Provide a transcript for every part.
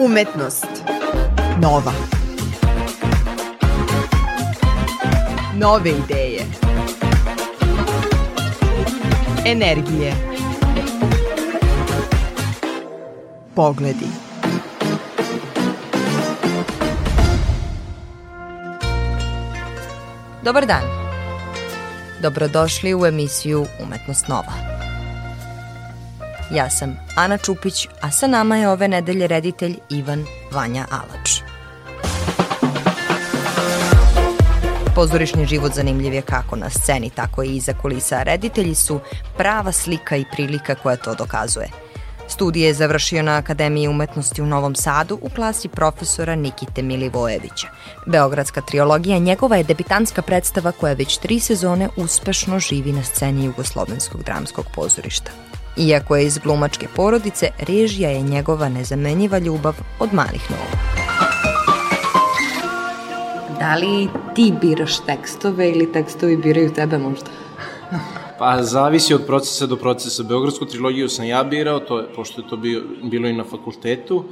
Umetnost. Nova. Nove ideje. Energije. Pogledi. Dobar dan. Dobrodošli u emisiju Umetnost Nova. Ja sam Ana Čupić, a sa nama je ove nedelje reditelj Ivan Vanja Alač. Pozorišni život zanimljiv je kako na sceni, tako i iza kulisa. Reditelji su prava slika i prilika koja to dokazuje – Studije je završio na Akademiji umetnosti u Novom Sadu u klasi profesora Nikite Milivojevića. Beogradska triologija njegova je debitanska predstava koja već tri sezone uspešno živi na sceni Jugoslovenskog dramskog pozorišta. Iako je iz glumačke porodice, režija je njegova nezamenjiva ljubav od malih nogu. Da li ti biraš tekstove ili tekstovi biraju tebe možda? Pa zavisi od procesa do procesa. Beogradsku trilogiju sam ja birao, to je, pošto je to bio, bilo i na fakultetu.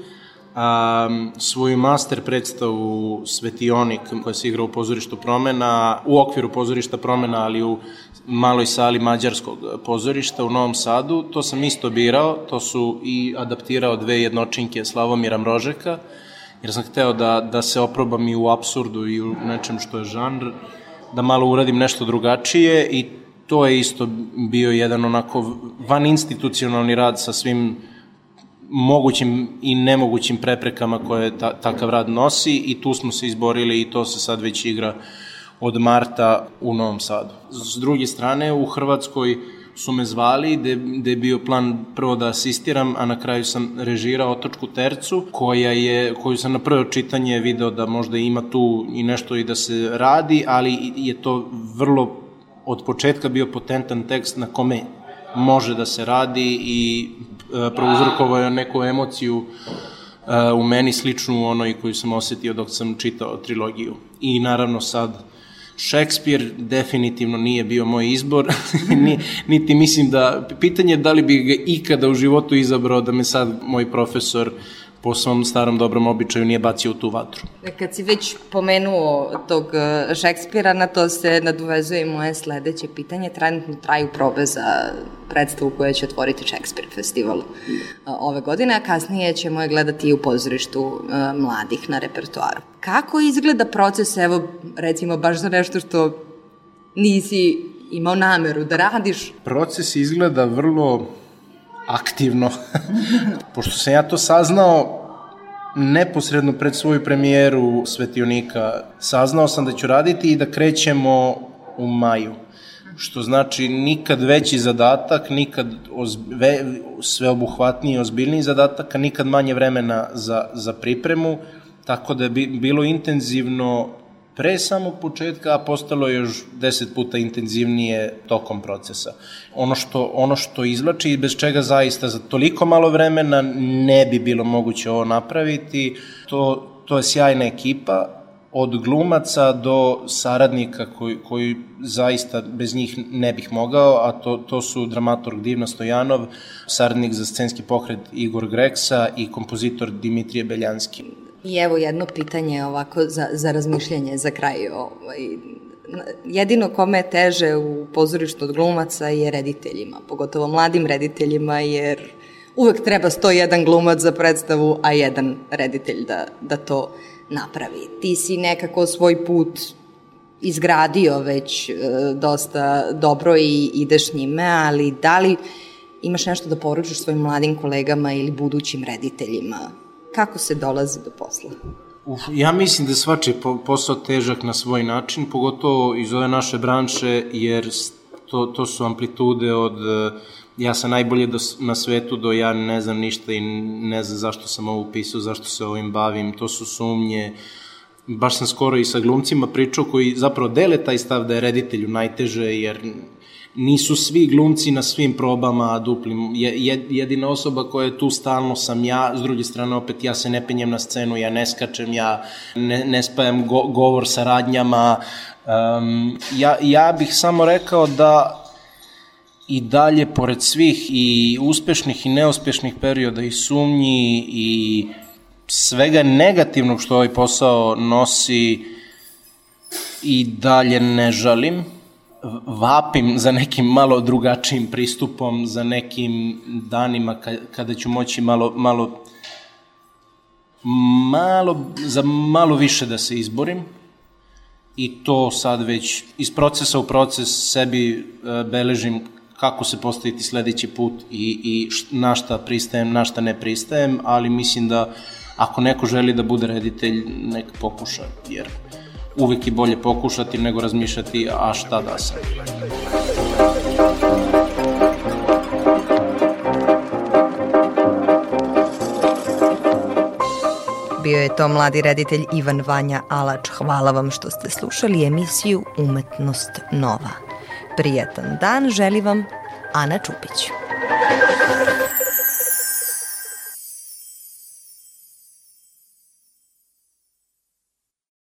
Um, svoju master predstavu Svetionik koja se igra u pozorištu promena, u okviru pozorišta promena, ali u maloj sali mađarskog pozorišta u Novom Sadu, to sam isto birao, to su i adaptirao dve jednočinke Slavomira Mrožeka, jer sam hteo da, da se oprobam i u absurdu i u nečem što je žanr, da malo uradim nešto drugačije i to je isto bio jedan onako van institucionalni rad sa svim mogućim i nemogućim preprekama koje ta, takav rad nosi i tu smo se izborili i to se sad već igra od marta u Novom Sadu. S druge strane, u Hrvatskoj su me zvali, gde, je bio plan prvo da asistiram, a na kraju sam režirao Otočku tercu, koja je, koju sam na prvo čitanje video da možda ima tu i nešto i da se radi, ali je to vrlo od početka bio potentan tekst na kome može da se radi i e, prouzrokovao je neku emociju e, u meni sličnu onoj koju sam osetio dok sam čitao trilogiju. I naravno sad Šekspir definitivno nije bio moj izbor, niti mislim da, pitanje je da li bi ga ikada u životu izabrao da me sad moj profesor po svom starom dobrom običaju nije bacio u tu vatru. E, kad si već pomenuo tog e, Šekspira, na to se nadovezuje i moje sledeće pitanje. Trenutno traju probe za predstavu koja će otvoriti Šekspir festival e, ove godine, a kasnije ćemo je gledati i u pozorištu mladih na repertoaru. Kako izgleda proces, evo, recimo, baš za nešto što nisi imao nameru da radiš? Proces izgleda vrlo aktivno. Pošto sam ja to saznao neposredno pred svoju premijeru Svetionika, saznao sam da ću raditi i da krećemo u maju. Što znači nikad veći zadatak, nikad ozbe, sveobuhvatniji, ozbiljniji zadatak, a nikad manje vremena za, za pripremu, tako da je bilo intenzivno pre samog početka, a postalo je još deset puta intenzivnije tokom procesa. Ono što, ono što izlači i bez čega zaista za toliko malo vremena ne bi bilo moguće ovo napraviti, to, to je sjajna ekipa, od glumaca do saradnika koji, koji zaista bez njih ne bih mogao, a to, to su dramaturg Divna Stojanov, saradnik za scenski pokret Igor Greksa i kompozitor Dimitrije Beljanski. I evo jedno pitanje ovako za, za razmišljanje za kraj. Ovaj, jedino kome je teže u pozorištu od glumaca je rediteljima, pogotovo mladim rediteljima, jer uvek treba 101 glumac za predstavu, a jedan reditelj da, da to napravi. Ti si nekako svoj put izgradio već e, dosta dobro i ideš njime, ali da li imaš nešto da poručiš svojim mladim kolegama ili budućim rediteljima kako se dolazi do posla? Uf, ja mislim da je svačiji posao težak na svoj način, pogotovo iz ove naše branše, jer to, to su amplitude od ja sam najbolje do, na svetu do ja ne znam ništa i ne znam zašto sam ovo upisao, zašto se ovim bavim, to su sumnje, baš sam skoro i sa glumcima pričao koji zapravo dele taj stav da je reditelju najteže jer nisu svi glumci na svim probama duplim. Jedina osoba koja je tu stalno sam ja, s druge strane opet ja se ne penjem na scenu, ja ne skačem, ja ne, ne spajam go, govor sa radnjama. Um, ja, ja bih samo rekao da i dalje, pored svih i uspešnih i neuspešnih perioda i sumnji i svega negativnog što ovaj posao nosi i dalje ne žalim. Vapim za nekim malo drugačijim pristupom, za nekim danima kada ću moći malo, malo, malo, za malo više da se izborim. I to sad već iz procesa u proces sebi e, beležim kako se postaviti sledeći put i, i na šta pristajem, na šta ne pristajem, ali mislim da ako neko želi da bude reditelj, nek pokuša, jer uvek je bolje pokušati nego razmišljati a šta da sam. Bio je to mladi reditelj Ivan Vanja Alač. Hvala vam što ste slušali emisiju Umetnost Nova. Prijatan dan želi vam Ana Čupić.